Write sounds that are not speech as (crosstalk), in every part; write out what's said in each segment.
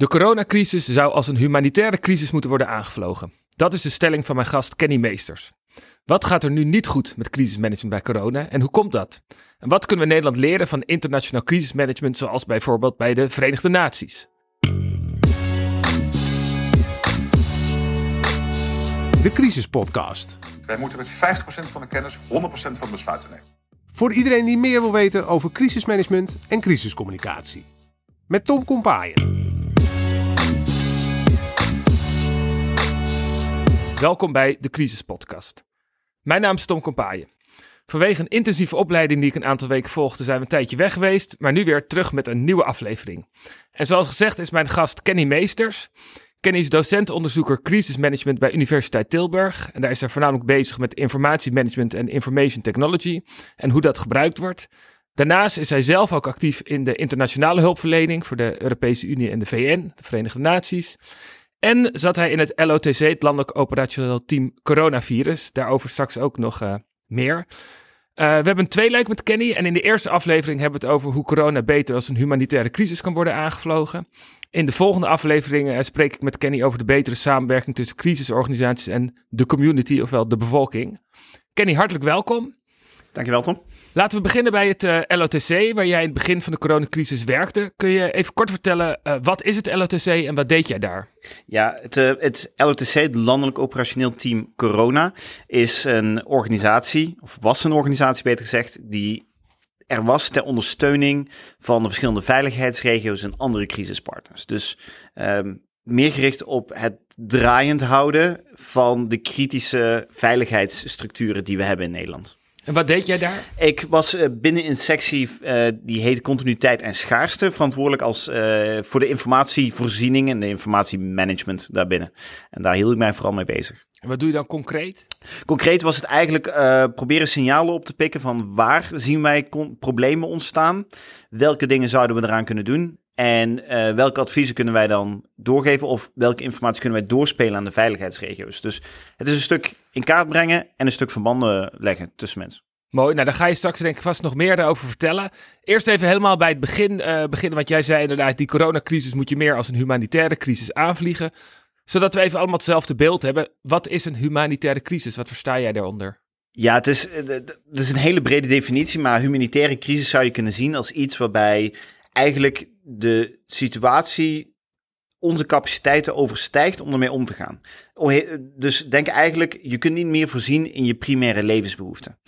De coronacrisis zou als een humanitaire crisis moeten worden aangevlogen. Dat is de stelling van mijn gast Kenny Meesters. Wat gaat er nu niet goed met crisismanagement bij corona en hoe komt dat? En wat kunnen we Nederland leren van internationaal crisismanagement zoals bijvoorbeeld bij de Verenigde Naties? De Crisispodcast. Wij moeten met 50% van de kennis 100% van de besluiten nemen. Voor iedereen die meer wil weten over crisismanagement en crisiscommunicatie. Met Tom Kompaaien. Welkom bij de Crisispodcast. Mijn naam is Tom Kompaaien. Vanwege een intensieve opleiding die ik een aantal weken volgde, zijn we een tijdje weg geweest, maar nu weer terug met een nieuwe aflevering. En zoals gezegd is mijn gast Kenny Meesters. Kenny is docent-onderzoeker crisismanagement bij Universiteit Tilburg. En daar is hij voornamelijk bezig met informatiemanagement en information technology en hoe dat gebruikt wordt. Daarnaast is hij zelf ook actief in de internationale hulpverlening voor de Europese Unie en de VN, de Verenigde Naties. En zat hij in het LOTC, het Landelijk Operationeel Team Coronavirus. Daarover straks ook nog uh, meer. Uh, we hebben een tweeluik met Kenny en in de eerste aflevering hebben we het over hoe corona beter als een humanitaire crisis kan worden aangevlogen. In de volgende afleveringen uh, spreek ik met Kenny over de betere samenwerking tussen crisisorganisaties en de community, ofwel de bevolking. Kenny, hartelijk welkom. Dankjewel, Tom. Laten we beginnen bij het uh, LOTC, waar jij in het begin van de coronacrisis werkte. Kun je even kort vertellen, uh, wat is het LOTC en wat deed jij daar? Ja, het, uh, het LOTC, het Landelijk Operationeel Team Corona, is een organisatie, of was een organisatie beter gezegd, die er was ter ondersteuning van de verschillende veiligheidsregio's en andere crisispartners. Dus um, meer gericht op het draaiend houden van de kritische veiligheidsstructuren die we hebben in Nederland. En wat deed jij daar? Ik was uh, binnen een sectie uh, die heet continuïteit en schaarste, verantwoordelijk als, uh, voor de informatievoorziening en de informatiemanagement daarbinnen. En daar hield ik mij vooral mee bezig. En wat doe je dan concreet? Concreet was het eigenlijk proberen signalen op te pikken van waar zien wij problemen ontstaan, welke dingen zouden we eraan kunnen doen en welke adviezen kunnen wij dan doorgeven of welke informatie kunnen wij doorspelen aan de veiligheidsregio's. Dus het is een stuk in kaart brengen en een stuk verbanden leggen tussen mensen. Mooi, nou daar ga je straks denk ik vast nog meer daarover vertellen. Eerst even helemaal bij het begin uh, beginnen, want jij zei inderdaad, die coronacrisis moet je meer als een humanitaire crisis aanvliegen. Zodat we even allemaal hetzelfde beeld hebben. Wat is een humanitaire crisis? Wat versta jij daaronder? Ja, het is, het is een hele brede definitie, maar humanitaire crisis zou je kunnen zien als iets waarbij eigenlijk de situatie onze capaciteiten overstijgt om ermee om te gaan. Dus denk eigenlijk, je kunt niet meer voorzien in je primaire levensbehoeften.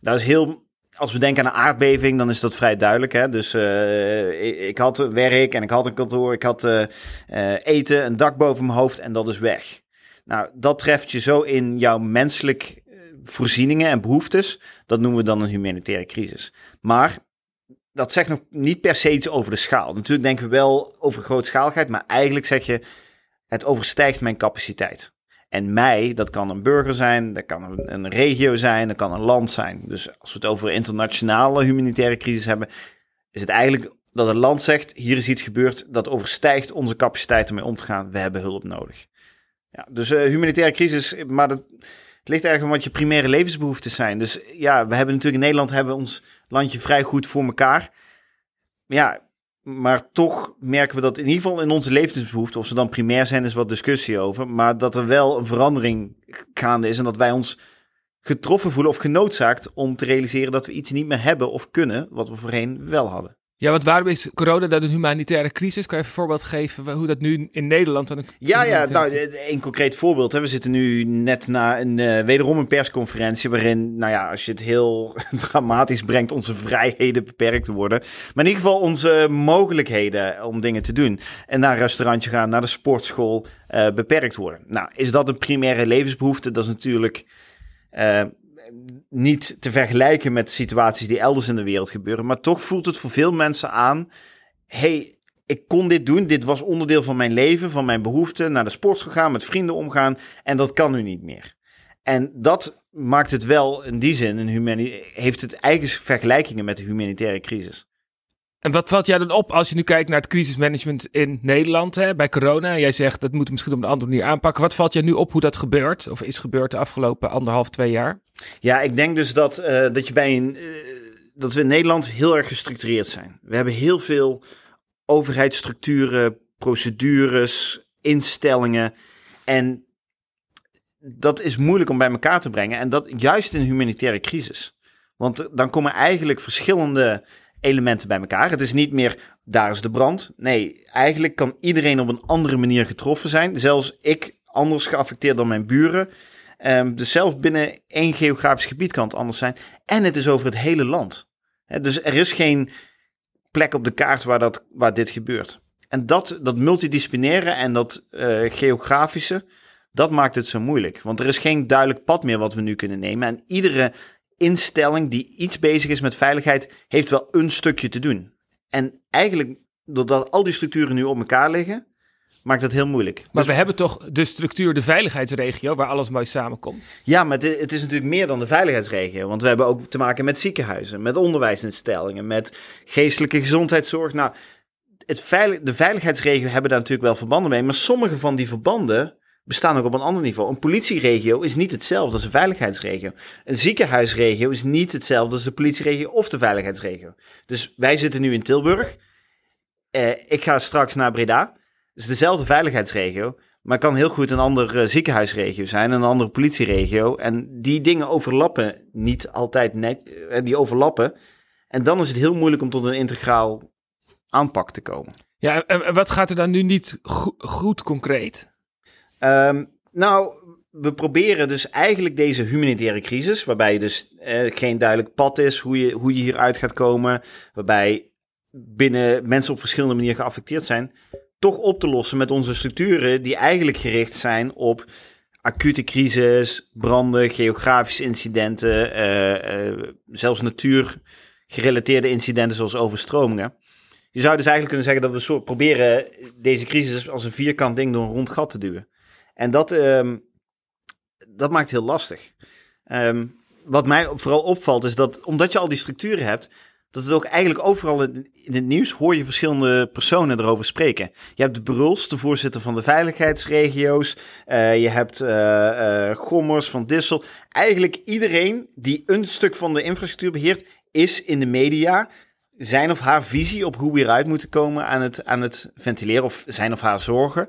Dat is heel, als we denken aan een aardbeving, dan is dat vrij duidelijk. Hè? Dus uh, ik, had werk en ik had een kantoor, ik had uh, uh, eten, een dak boven mijn hoofd en dat is weg. Nou, dat treft je zo in jouw menselijk voorzieningen en behoeftes. Dat noemen we dan een humanitaire crisis. Maar dat zegt nog niet per se iets over de schaal. Natuurlijk denken we wel over grootschaligheid, maar eigenlijk zeg je, het overstijgt mijn capaciteit. En mij, dat kan een burger zijn, dat kan een, regio zijn, dat kan een land zijn. Dus als we het over internationale humanitaire crisis hebben, is het eigenlijk dat een land zegt, hier is iets gebeurd dat overstijgt onze capaciteit om mee om te gaan. We hebben hulp nodig. Ja, dus uh, humanitaire crisis, maar dat, het ligt eigenlijk aan wat je primaire levensbehoeftes zijn. Dus ja, we hebben natuurlijk in Nederland hebben we ons landje vrij goed voor elkaar. Ja, maar toch merken we dat in ieder geval in onze levensbehoeften, of ze dan primair zijn, is wat discussie over. Maar dat er wel een verandering gaande is en dat wij ons getroffen voelen of genoodzaakt om te realiseren dat we iets niet meer hebben of kunnen wat we voorheen wel hadden. Ja, want waarom is corona dan een humanitaire crisis? Kan je even een voorbeeld geven hoe dat nu in Nederland dan een Ja, ja, nou, een concreet voorbeeld. Hè. We zitten nu net na een, uh, wederom een persconferentie waarin, nou ja, als je het heel (laughs) dramatisch brengt, onze vrijheden beperkt worden. Maar in ieder geval onze mogelijkheden om dingen te doen. En naar een restaurantje gaan, naar de sportschool, uh, beperkt worden. Nou, is dat een primaire levensbehoefte? Dat is natuurlijk... Uh, niet te vergelijken met situaties die elders in de wereld gebeuren. Maar toch voelt het voor veel mensen aan: hey, ik kon dit doen. Dit was onderdeel van mijn leven, van mijn behoeften. Naar de sport gegaan, met vrienden omgaan. En dat kan nu niet meer. En dat maakt het wel in die zin, een heeft het eigen vergelijkingen met de humanitaire crisis. En wat valt jij dan op als je nu kijkt naar het crisismanagement in Nederland hè, bij corona? Jij zegt dat moet misschien op een andere manier aanpakken. Wat valt jij nu op hoe dat gebeurt of is gebeurd de afgelopen anderhalf, twee jaar? Ja, ik denk dus dat, uh, dat, je bij een, uh, dat we in Nederland heel erg gestructureerd zijn. We hebben heel veel overheidsstructuren, procedures, instellingen. En dat is moeilijk om bij elkaar te brengen. En dat juist in humanitaire crisis. Want dan komen eigenlijk verschillende elementen bij elkaar. Het is niet meer daar is de brand. Nee, eigenlijk kan iedereen op een andere manier getroffen zijn. Zelfs ik anders geaffecteerd dan mijn buren. Um, dus zelfs binnen één geografisch gebied kan het anders zijn. En het is over het hele land. dus er is geen plek op de kaart waar, dat, waar dit gebeurt. En dat, dat multidisciplinaire en dat uh, geografische, dat maakt het zo moeilijk. Want er is geen duidelijk pad meer wat we nu kunnen nemen. En iedere instelling die iets bezig is met veiligheid, heeft wel een stukje te doen. En eigenlijk, doordat al die structuren nu op elkaar liggen, maakt het heel moeilijk. Maar dus, we hebben toch de structuur, de veiligheidsregio, waar alles mooi samenkomt? Ja, maar het, het, is natuurlijk meer dan de veiligheidsregio. Want we hebben ook te maken met ziekenhuizen, met onderwijsinstellingen, met geestelijke gezondheidszorg. Nou, het veilig, de veiligheidsregio hebben daar natuurlijk wel verbanden mee. Maar sommige van die verbanden bestaan ook op een ander niveau. Een politieregio is niet hetzelfde als een veiligheidsregio. Een ziekenhuisregio is niet hetzelfde als de politieregio of de veiligheidsregio. Dus wij zitten nu in Tilburg. Eh, ik ga straks naar Breda. Het is dezelfde veiligheidsregio. Maar het kan heel goed een andere ziekenhuisregio zijn, een andere politieregio. En die dingen overlappen niet altijd net. Uh, die overlappen. En dan is het heel moeilijk om tot een integraal aanpak te komen. Ja, en wat gaat er dan nu niet goed concreet? Um, nou, we proberen dus eigenlijk deze humanitaire crisis, waarbij dus eh, geen duidelijk pad is hoe je, hoe je hieruit gaat komen, waarbij binnen mensen op verschillende manieren geaffecteerd zijn, toch op te lossen met onze structuren die eigenlijk gericht zijn op acute crisis, branden, geografische incidenten, uh, uh, zelfs natuurgerelateerde incidenten zoals overstromingen. Je zou dus eigenlijk kunnen zeggen dat we proberen deze crisis als een vierkant ding door een rond gat te duwen. En dat, um, dat maakt heel lastig. Um, wat mij vooral opvalt is dat omdat je al die structuren hebt, dat het ook eigenlijk overal in, het nieuws hoor je verschillende personen erover spreken. Je hebt de Bruls, de voorzitter van de veiligheidsregio's. Uh, je hebt uh, Gommers van Dissel. Eigenlijk iedereen die een stuk van de infrastructuur beheert, is in de media zijn of haar visie op hoe we eruit moeten komen aan het, aan het ventileren of zijn of haar zorgen.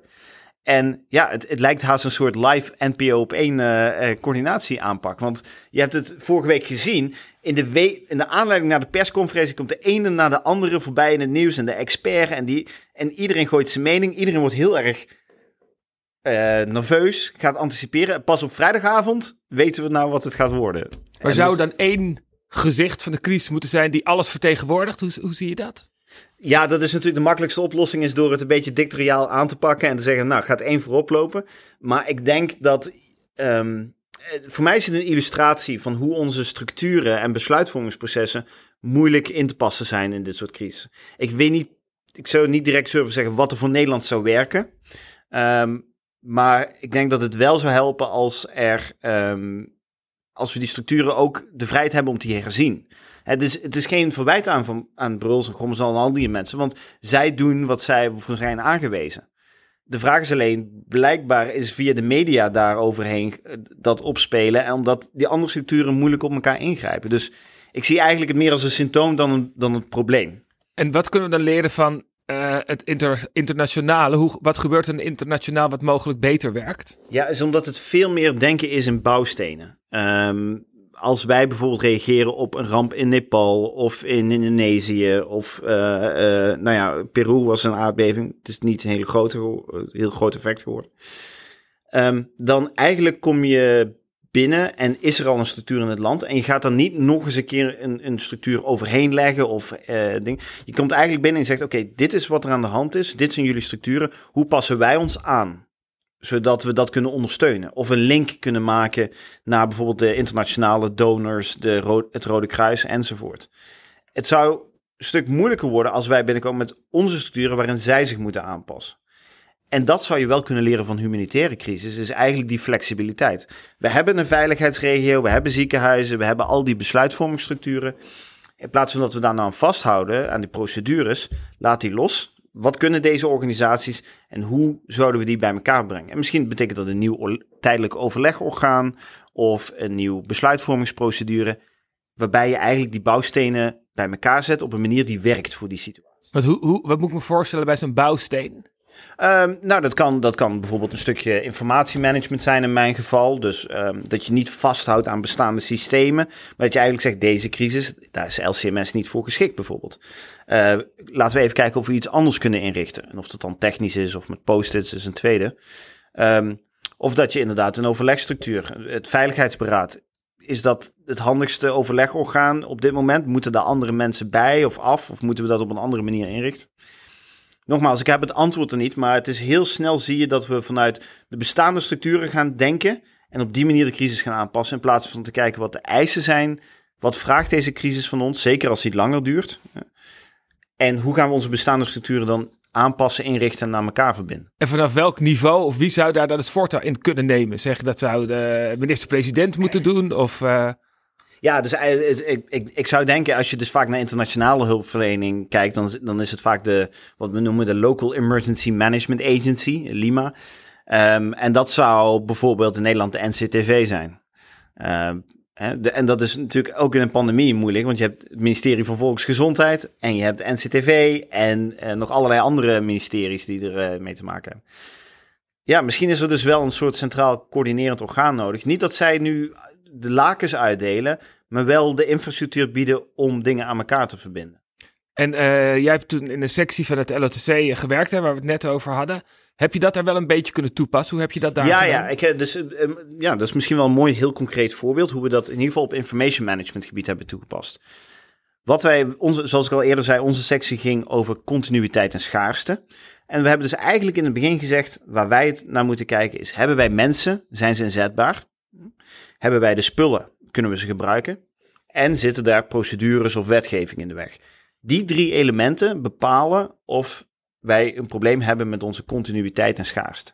En ja, het, het lijkt haast een soort live NPO op één uh, coördinatie aanpak. Want je hebt het vorige week gezien. In de, we in de aanleiding naar de persconferentie komt de ene na de andere voorbij in het nieuws. En de expert en, die, en iedereen gooit zijn mening. Iedereen wordt heel erg uh, nerveus, gaat anticiperen. Pas op vrijdagavond weten we nou wat het gaat worden. Maar zou dan één gezicht van de crisis moeten zijn die alles vertegenwoordigt? Hoe, hoe zie je dat? Ja, dat is natuurlijk de makkelijkste oplossing, is door het een beetje dictatoriaal aan te pakken en te zeggen, nou, gaat één voorop lopen. Maar ik denk dat, um, voor mij is het een illustratie van hoe onze structuren en besluitvormingsprocessen moeilijk in te passen zijn in dit soort crisis. Ik weet niet, ik zou niet direct durven zeggen wat er voor Nederland zou werken. Um, maar ik denk dat het wel zou helpen als er, um, als we die structuren ook de vrijheid hebben om te herzien. Het is, het is geen verwijt aan, van, aan Bruls en Gommers en al die mensen, want zij doen wat zij voor zijn aangewezen. De vraag is alleen, blijkbaar is via de media daar overheen eh, dat opspelen, en omdat die andere structuren moeilijk op elkaar ingrijpen. Dus ik zie eigenlijk het meer als een symptoom dan een, dan het probleem. En wat kunnen we dan leren van uh, het inter, internationale? Hoe, wat gebeurt er internationaal wat mogelijk beter werkt? Ja, is omdat het veel meer denken is in bouwstenen. Um, als wij bijvoorbeeld reageren op een ramp in Nepal of in Indonesië of uh, uh, nou ja, Peru was een aardbeving. Het is niet een hele grote, heel groot effect geworden. Um, dan eigenlijk kom je binnen en is er al een structuur in het land. En je gaat dan niet nog eens een keer een, een structuur overheen leggen of uh, ding. Je komt eigenlijk binnen en zegt: Oké, dit is wat er aan de hand is. Dit zijn jullie structuren. Hoe passen wij ons aan? Zodat we dat kunnen ondersteunen. Of een link kunnen maken naar bijvoorbeeld de internationale donors, de het Rode Kruis enzovoort. Het zou een stuk moeilijker worden als wij binnenkomen met onze structuren waarin zij zich moeten aanpassen. En dat zou je wel kunnen leren van humanitaire crisis, is eigenlijk die flexibiliteit. We hebben een veiligheidsregio, we hebben ziekenhuizen, we hebben al die besluitvormingsstructuren. In plaats van dat we daar nou aan vasthouden, aan die procedures, laat die los wat kunnen deze organisaties en hoe zouden we die bij elkaar brengen? En misschien betekent dat een nieuw tijdelijk overlegorgaan of een nieuw besluitvormingsprocedure, waarbij je eigenlijk die bouwstenen bij elkaar zet op een manier die werkt voor die situatie. Wat, hoe, hoe, wat moet ik me voorstellen bij zo'n bouwsteen? Ehm, nou, dat kan, dat kan bijvoorbeeld een stukje informatiemanagement zijn in mijn geval. Dus ehm, dat je niet vasthoudt aan bestaande systemen. Maar dat je eigenlijk zegt, deze crisis, daar is LCMS niet voor geschikt bijvoorbeeld. Eh, laten we even kijken of we iets anders kunnen inrichten. En of dat dan technisch is of met post-its is een tweede. Ehm, of dat je inderdaad een overlegstructuur, het veiligheidsberaad, is dat het handigste overlegorgaan op dit moment? Moeten daar andere mensen bij of af? Of moeten we dat op een andere manier inrichten? Nogmaals, ik heb het antwoord er niet, maar het is heel snel zie je dat we vanuit de bestaande structuren gaan denken en op die manier de crisis gaan aanpassen in plaats van te kijken wat de eisen zijn. Wat vraagt deze crisis van ons, zeker als die langer duurt? En hoe gaan we onze bestaande structuren dan aanpassen, inrichten en naar elkaar verbinden? En vanaf welk niveau of wie zou daar dan het voortouw in kunnen nemen? Zeg, dat zou de minister-president moeten doen of... Uh... Ja, dus ik, ik, ik zou denken, als je dus vaak naar internationale hulpverlening kijkt, dan, dan is het vaak de, wat we noemen de Local Emergency Management Agency, LIMA. Um, en dat zou bijvoorbeeld in Nederland de NCTV zijn. Uh, en dat is natuurlijk ook in een pandemie moeilijk, want je hebt het ministerie van Volksgezondheid en je hebt de NCTV en uh, nog allerlei andere ministeries die er uh, mee te maken hebben. Ja, misschien is er dus wel een soort centraal coördinerend orgaan nodig. Niet dat zij nu de lakens uitdelen, maar wel de infrastructuur bieden om dingen aan elkaar te verbinden. En uh, jij hebt toen in een sectie van het LOTC gewerkt, hè, waar we het net over hadden. Heb je dat daar wel een beetje kunnen toepassen? Hoe heb je dat daar ja, gedaan? Ja, ik, dus, uh, ja, dat is misschien wel een mooi, heel concreet voorbeeld hoe we dat in ieder geval op information management gebied hebben toegepast. Wat wij, onze, zoals ik al eerder zei, onze sectie ging over continuïteit en schaarste. En we hebben dus eigenlijk in het begin gezegd, waar wij het naar moeten kijken is, hebben wij mensen, zijn ze inzetbaar? Hebben wij de spullen, kunnen we ze gebruiken? En zitten daar procedures of wetgeving in de weg? Die drie elementen bepalen of wij een probleem hebben met onze continuïteit en schaarste.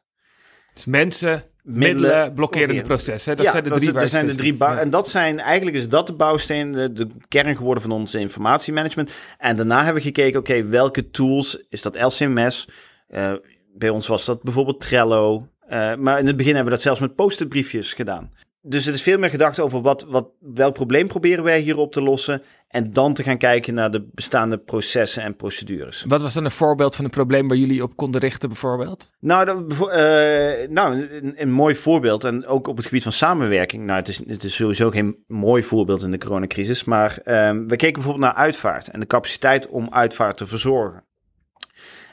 Dus mensen, middelen, middelen blokkerende processen. Dat ja, zijn de dat drie dat zijn de drie Ja. En dat zijn eigenlijk is dat de bouwsteen, de, de kern geworden van onze informatiemanagement. En daarna hebben we gekeken, oké, welke tools is dat LCMS? Uh, bij ons was dat bijvoorbeeld Trello. Uh, maar in het begin hebben we dat zelfs met post-it briefjes gedaan. Dus het is veel meer gedacht over wat, wat, welk probleem proberen wij hier op te lossen. En dan te gaan kijken naar de bestaande processen en procedures. Wat was dan een voorbeeld van een probleem waar jullie op konden richten, bijvoorbeeld? Nou, dat, uh, nou een, een, mooi voorbeeld. En ook op het gebied van samenwerking. Nou, het is, het is sowieso geen mooi voorbeeld in de coronacrisis. Maar um, we keken bijvoorbeeld naar uitvaart en de capaciteit om uitvaart te verzorgen.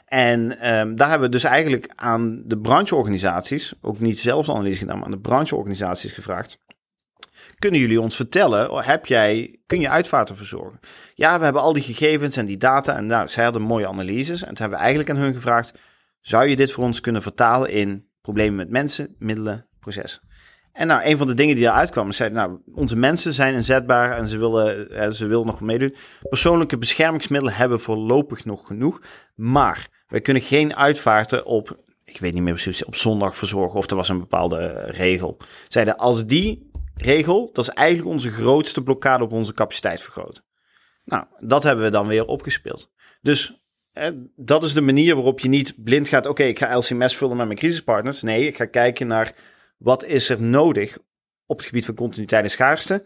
En um, daar hebben we dus eigenlijk aan de brancheorganisaties, ook niet zelfs analyse gedaan, maar aan de brancheorganisaties gevraagd. Kunnen jullie ons vertellen, heb jij, kun je uitvaarten verzorgen? Ja, we hebben al die gegevens en die data en nou, zij hadden mooie analyses. En toen hebben we eigenlijk aan hun gevraagd, zou je dit voor ons kunnen vertalen in problemen met mensen, middelen, processen? En nou, een van de dingen die eruit kwamen, zeiden, nou, onze mensen zijn inzetbaar en ze willen, eh, ze willen nog meedoen. Persoonlijke beschermingsmiddelen hebben voorlopig nog genoeg, maar wij kunnen geen uitvaarten op, ik weet niet meer precies, op zondag verzorgen of er was een bepaalde regel. Zeiden, als die regel, dat is eigenlijk onze grootste blokkade op onze capaciteit vergroten. Nou, dat hebben we dan weer opgespeeld. Dus eh, dat is de manier waarop je niet blind gaat, oké, ik ga LCMS vullen met mijn crisispartners. Nee, ik ga kijken naar wat is er nodig op het gebied van continuïteit en schaarste.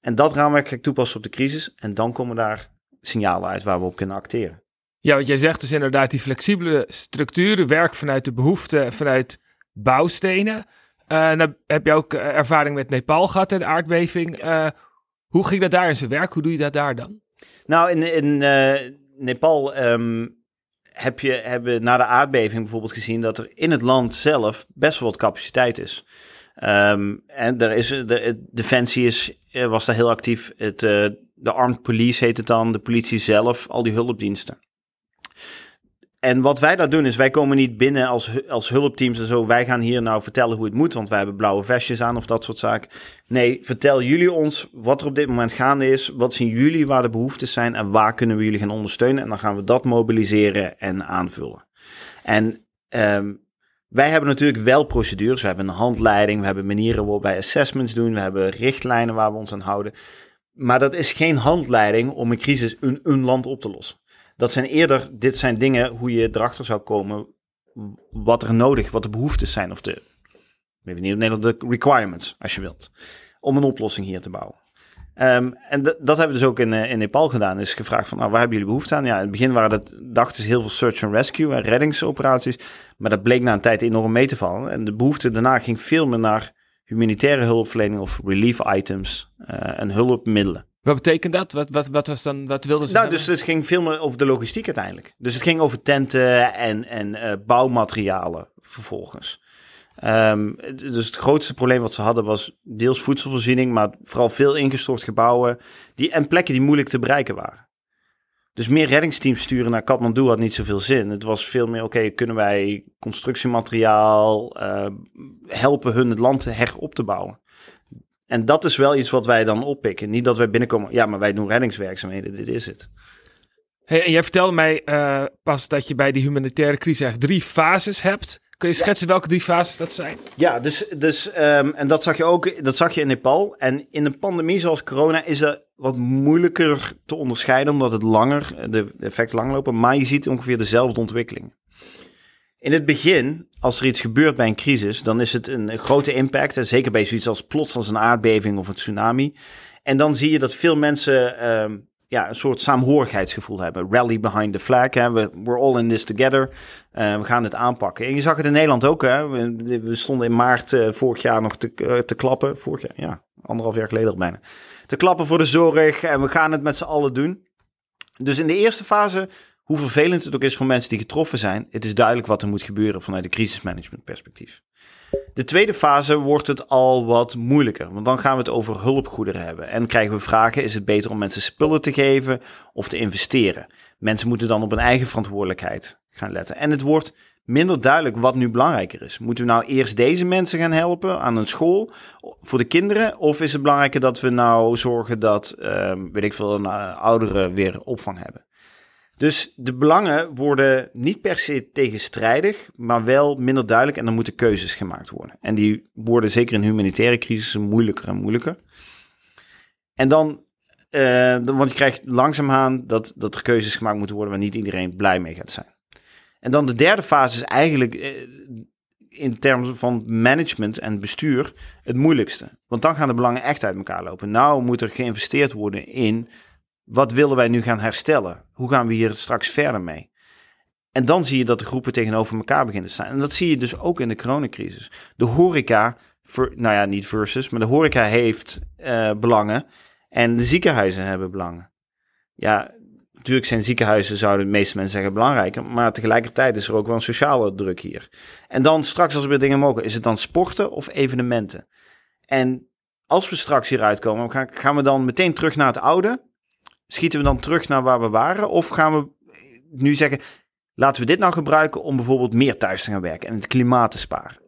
En dat raamwerk ga ik toepassen op de crisis. En dan komen daar signalen uit waar we op kunnen acteren. Ja, want jij zegt dus inderdaad die flexibele structuren, werk vanuit de behoefte, vanuit bouwstenen. Uh, nou heb je ook ervaring met Nepal gehad en de aardbeving. Uh, hoe ging dat daar in zijn werk? Hoe doe je dat daar dan? Nou, in, in uh, Nepal um, heb je, hebben we na de aardbeving bijvoorbeeld gezien dat er in het land zelf best wel wat capaciteit is. Um, en er is, de, Defensie is, was daar heel actief. Het, de Armed Police heet het dan, de politie zelf, al die hulpdiensten. En wat wij daar doen is, wij komen niet binnen als, als hulpteams en zo. Wij gaan hier nou vertellen hoe het moet, want wij hebben blauwe vestjes aan of dat soort zaken. Nee, vertel jullie ons wat er op dit moment gaande is. Wat zien jullie waar de behoeftes zijn en waar kunnen we jullie gaan ondersteunen? En dan gaan we dat mobiliseren en aanvullen. En um, wij hebben natuurlijk wel procedures. We hebben een handleiding, we hebben manieren waarop wij assessments doen. We hebben richtlijnen waar we ons aan houden. Maar dat is geen handleiding om een crisis in een land op te lossen. Dat zijn eerder, dit zijn dingen hoe je erachter zou komen wat er nodig, wat de behoeftes zijn of de, even niet op Nederland, de requirements, als je wilt, om een oplossing hier te bouwen. Ehm, en dat hebben we dus ook in, eh, in Nepal gedaan. Is gevraagd van, nou, waar hebben jullie behoefte aan? Ja, in het begin waren dat, dachten heel veel search and rescue en reddingsoperaties. Maar dat bleek na een tijd enorm mee te vallen. En de behoefte daarna ging veel meer naar humanitaire hulpverlening of relief items eh, en hulpmiddelen. Wat betekent dat? Wat, wat, wat, was dan, wat wilden ze Nou, hebben? dus het ging veel meer over de logistiek uiteindelijk. Dus het ging over tenten en, en eh, bouwmaterialen vervolgens. Ehm, dus het grootste probleem wat ze hadden was deels voedselvoorziening, maar vooral veel ingestort gebouwen die, en plekken die moeilijk te bereiken waren. Dus meer reddingsteams sturen naar Kathmandu had niet zoveel zin. Het was veel meer, oké, kunnen wij constructiemateriaal eh, helpen hun het land herop te bouwen? En dat is wel iets wat wij dan oppikken. Niet dat wij binnenkomen, ja, maar wij doen reddingswerkzaamheden, dit is het. Hey, en jij vertelde mij eh, pas dat je bij die humanitaire crisis eigenlijk drie fases hebt. Kun je schetsen welke drie fases dat zijn? Ja, dus, dus ehm, en dat zag je ook, dat zag je in Nepal. En in een pandemie zoals corona is dat wat moeilijker te onderscheiden, omdat het langer, de, de effecten lang lopen. Maar je ziet ongeveer dezelfde ontwikkeling. In het begin, als er iets gebeurt bij een crisis, dan is het een, grote impact. En zeker bij zoiets als plots als een aardbeving of een tsunami. En dan zie je dat veel mensen ehm, ja, een soort saamhorigheidsgevoel hebben. Rally behind the flag. We're all in this together. Eh, we gaan het aanpakken. En je zag het in Nederland ook. Hè. We, stonden in maart eh, vorig jaar nog te, eh, te klappen. Vorig jaar, ja, anderhalf jaar geleden bijna. Te klappen voor de zorg. En we gaan het met z'n allen doen. Dus in de eerste fase, hoe vervelend het ook is voor mensen die getroffen zijn, het is duidelijk wat er moet gebeuren vanuit een crisismanagement perspectief. De tweede fase wordt het al wat moeilijker, want dan gaan we het over hulpgoederen hebben. En krijgen we vragen, is het beter om mensen spullen te geven of te investeren? Mensen moeten dan op hun eigen verantwoordelijkheid gaan letten. En het wordt minder duidelijk wat nu belangrijker is. Moeten we nou eerst deze mensen gaan helpen aan een school voor de kinderen? Of is het belangrijker dat we nou zorgen dat, ehm, weet ik veel, nou, ouderen weer opvang hebben? Dus de belangen worden niet per se tegenstrijdig, maar wel minder duidelijk en er moeten keuzes gemaakt worden. En die worden zeker in humanitaire crisissen moeilijker en moeilijker. En dan, eh, want je krijgt langzaamaan dat, dat er keuzes gemaakt moeten worden waar niet iedereen blij mee gaat zijn. En dan de derde fase is eigenlijk eh, in termen van management en bestuur het moeilijkste. Want dan gaan de belangen echt uit elkaar lopen. Nou moet er geïnvesteerd worden in wat willen wij nu gaan herstellen? Hoe gaan we hier straks verder mee? En dan zie je dat de groepen tegenover elkaar beginnen te staan. En dat zie je dus ook in de coronacrisis. De horeca, nou ja, niet versus, maar de horeca heeft eh, belangen en de ziekenhuizen hebben belangen. Ja, natuurlijk zijn ziekenhuizen, zouden de meeste mensen zeggen, belangrijker. Maar tegelijkertijd is er ook wel een sociale druk hier. En dan straks, als we dingen mogen, is het dan sporten of evenementen? En als we straks hieruit komen, gaan, gaan we dan meteen terug naar het oude? Schieten we dan terug naar waar we waren? Of gaan we nu zeggen, laten we dit nou gebruiken om bijvoorbeeld meer thuis te gaan werken en het klimaat te sparen?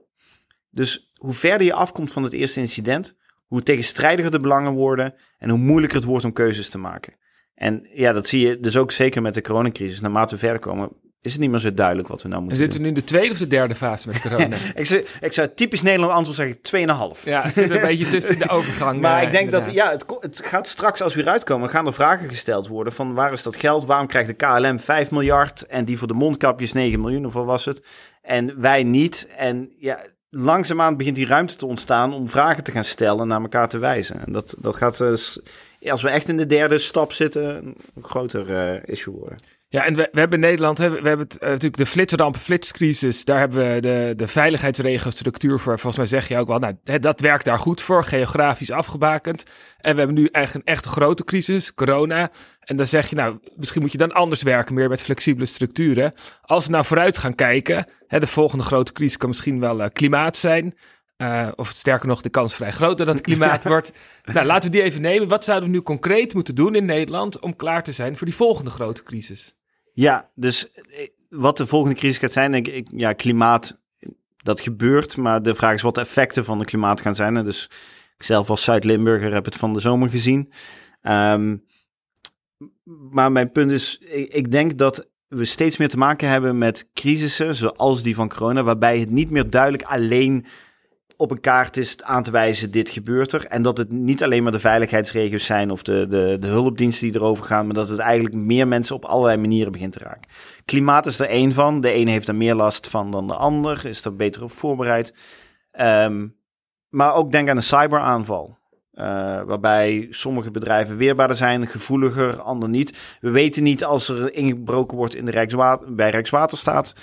Dus hoe verder je afkomt van het eerste incident, hoe tegenstrijdiger de belangen worden en hoe moeilijker het wordt om keuzes te maken. En ja, dat zie je dus ook zeker met de coronacrisis. Naarmate we verder komen, is het niet meer zo duidelijk wat we nou En moeten zitten doen. we nu in de tweede of de derde fase met (laughs) corona? Ik zou, ik zou het typisch Nederland antwoord zeggen, 2,5. ja, het zit een beetje tussen de (laughs) overgang. Maar eh, ik denk dat, ja, het, het gaat straks als we eruit komen, gaan er vragen gesteld worden van waar is dat geld? Waarom krijgt de KLM 5 miljard en die voor de mondkapjes 9 miljoen of wat was het? En wij niet. En ja, langzaamaan begint die ruimte te ontstaan om vragen te gaan stellen naar elkaar te wijzen. En dat, dat gaat, eh, als we echt in de derde stap zitten, een groter eh, issue worden. Ja, en we, we hebben in Nederland, hè, we hebben het, eh, natuurlijk de flitsramp, flitscrisis. Daar hebben we de, de veiligheidsregelstructuur voor. Volgens mij zeg je ook wel, nou, hè, dat werkt daar goed voor, geografisch afgebakend. En we hebben nu eigenlijk een echt grote crisis, corona. En dan zeg je, nou, misschien moet je dan anders werken, meer met flexibele structuren. Als we nou vooruit gaan kijken, hè, de volgende grote crisis kan misschien wel eh, klimaat zijn. Eh, of sterker nog, de kans vrij groot dat het (laughs) klimaat wordt. Nou, laten we die even nemen. Wat zouden we nu concreet moeten doen in Nederland om klaar te zijn voor die volgende grote crisis? Ja, dus eh, wat de volgende crisis gaat zijn, denk ik, ja, klimaat, dat gebeurt. Maar de vraag is wat de effecten van de klimaat gaan zijn. En dus ik zelf als Zuid-Limburger heb het van de zomer gezien. Ehm, maar mijn punt is, ik, ik denk dat we steeds meer te maken hebben met crisissen, zoals die van corona, waarbij het niet meer duidelijk alleen op een kaart is aan te wijzen, dit gebeurt er. En dat het niet alleen maar de veiligheidsregio's zijn of de, de, de hulpdiensten die erover gaan, maar dat het eigenlijk meer mensen op allerlei manieren begint te raken. Klimaat is er één van. De ene heeft er meer last van dan de ander, is er beter op voorbereid. Ehm, maar ook denk aan een cyberaanval. Uh, waarbij sommige bedrijven weerbaarder zijn, gevoeliger, ander niet. We weten niet als er ingebroken wordt in de Rijkswater, bij Rijkswaterstaat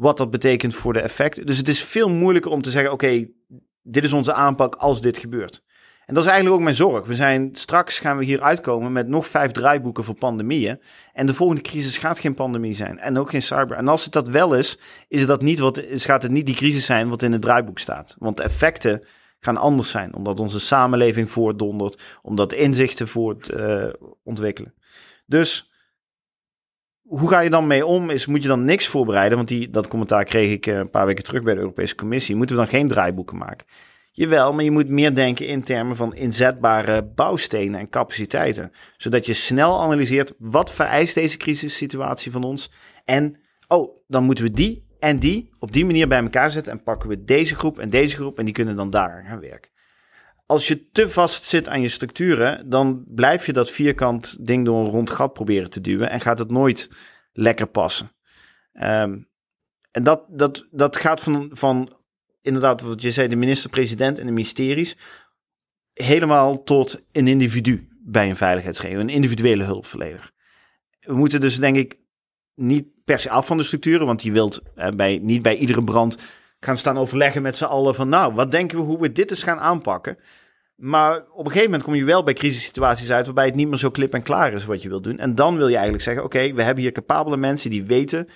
wat dat betekent voor de effecten. Dus het is veel moeilijker om te zeggen: oké, dit is onze aanpak als dit gebeurt. En dat is eigenlijk ook mijn zorg. We zijn straks gaan we hier uitkomen met nog vijf draaiboeken voor pandemieën. En de volgende crisis gaat geen pandemie zijn. En ook geen cyber. En als het dat wel is, is dat niet wat, gaat het niet die crisis zijn wat in het draaiboek staat. Want de effecten gaan anders zijn. Omdat onze samenleving voortdondert. Omdat inzichten voort uh, ontwikkelen. Dus hoe ga je dan mee om? Is, moet je dan niks voorbereiden? Want die, dat commentaar kreeg ik eh, een paar weken terug bij de Europese Commissie. Moeten we dan geen draaiboeken maken? Jawel, maar je moet meer denken in termen van inzetbare bouwstenen en capaciteiten. Zodat je snel analyseert wat vereist deze crisissituatie van ons. En, oh, dan moeten we die en die op die manier bij elkaar zetten. En pakken we deze groep en deze groep en die kunnen dan daar gaan werken. Als je te vast zit aan je structuren, dan blijf je dat vierkant ding door een rond gat proberen te duwen. En gaat het nooit lekker passen. Um, en dat, dat, dat gaat van, van inderdaad, wat je zei, de minister-president en de ministeries, helemaal tot een individu bij een veiligheidsregio, een individuele hulpverlener. We moeten dus denk ik niet per se af van de structuren, want je wilt bij, niet bij iedere brand gaan staan overleggen met z'n allen van nou, wat denken we hoe we dit eens gaan aanpakken. Maar op een gegeven moment kom je wel bij crisissituaties uit waarbij het niet meer zo klip en klaar is wat je wilt doen. En dan wil je eigenlijk zeggen, oké, we hebben hier capabele mensen die weten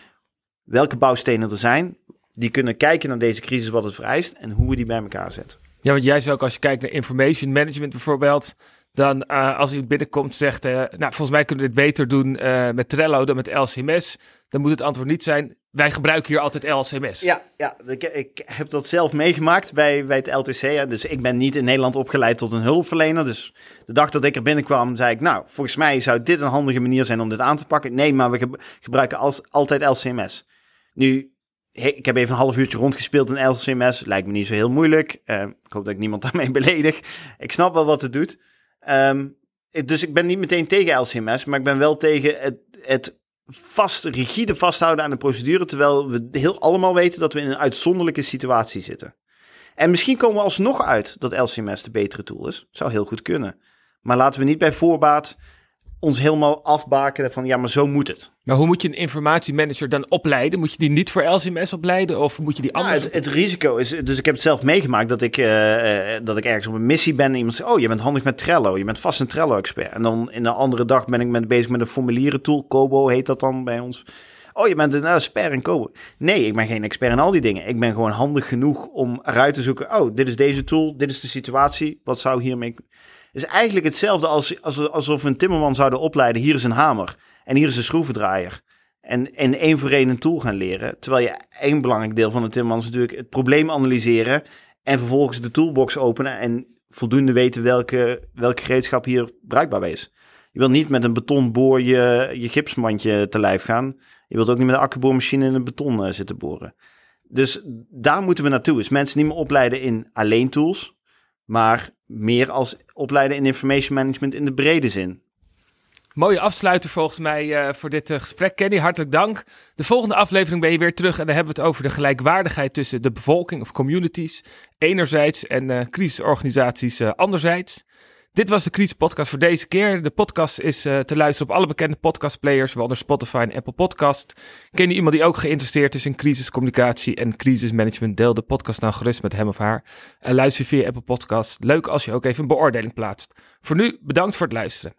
welke bouwstenen er zijn, die kunnen kijken naar deze crisis, wat het vereist en hoe we die bij elkaar zetten. Ja, want jij zou ook als je kijkt naar information management bijvoorbeeld, dan uh, als iemand binnenkomt zegt, uh, nou volgens mij kunnen we dit beter doen uh, met Trello dan met LCMS, dan moet het antwoord niet zijn, wij gebruiken hier altijd LCMS. Ja, ja ik, heb dat zelf meegemaakt bij, bij het LTC. Dus ik ben niet in Nederland opgeleid tot een hulpverlener. Dus de dag dat ik er binnenkwam, zei ik, nou, volgens mij zou dit een handige manier zijn om dit aan te pakken. Nee, maar we gebruiken als, altijd LCMS. Nu, ik heb even een half uurtje rondgespeeld in LCMS. Lijkt me niet zo heel moeilijk. Ik hoop dat ik niemand (laughs) daarmee beledig. Ik snap wel wat het doet. Um, dus ik ben niet meteen tegen LCMS, maar ik ben wel tegen het, het vast, rigide vasthouden aan de procedure, terwijl we heel allemaal weten dat we in een uitzonderlijke situatie zitten. En misschien komen we alsnog uit dat LCMS de betere tool is. Zou heel goed kunnen. Maar laten we niet bij voorbaat ons helemaal afbakenen van ja, maar zo moet het. Maar hoe moet je een informatiemanager dan opleiden? Moet je die niet voor LCMS opleiden of moet je die nou, anders? het, het, risico is, dus ik heb het zelf meegemaakt dat ik, uh, dat ik ergens op een missie ben en iemand zegt, oh, je bent handig met Trello, je bent vast een Trello-expert. En dan in een andere dag ben ik met, bezig met een formulieren tool, Kobo heet dat dan bij ons. Oh, je bent een expert in Kobo. Nee, ik ben geen expert in al die dingen. Ik ben gewoon handig genoeg om eruit te zoeken, oh, dit is deze tool, dit is de situatie, wat zou hiermee is eigenlijk hetzelfde als, als alsof we een timmerman zouden opleiden. Hier is een hamer en hier is een schroevendraaier. En, en één voor één een tool gaan leren. Terwijl je één belangrijk deel van de timmerman is natuurlijk het probleem analyseren. En vervolgens de toolbox openen en voldoende weten welke, welke gereedschap hier bruikbaar is. Je wilt niet met een betonboor je, je gipsmandje te lijf gaan. Je wilt ook niet met een akkuboormachine in een beton uh, zitten boren. Dus daar moeten we naartoe. Is mensen niet meer opleiden in alleen tools, maar meer als opleiden in information management in de brede zin. Mooie afsluiter volgens mij uh, voor dit uh, gesprek. Kenny, hartelijk dank. De volgende aflevering ben je weer terug en dan hebben we het over de gelijkwaardigheid tussen de bevolking of communities enerzijds en uh, crisisorganisaties anderzijds. Dit was de Crisis Podcast voor deze keer. De podcast is uh, te luisteren op alle bekende podcastplayers, waaronder Spotify en Apple Podcast. Ken je iemand die ook geïnteresseerd is in crisiscommunicatie en crisismanagement? Deel de podcast dan gerust met hem of haar. En luister via Apple Podcast. Leuk als je ook even een beoordeling plaatst. Voor nu, bedankt voor het luisteren.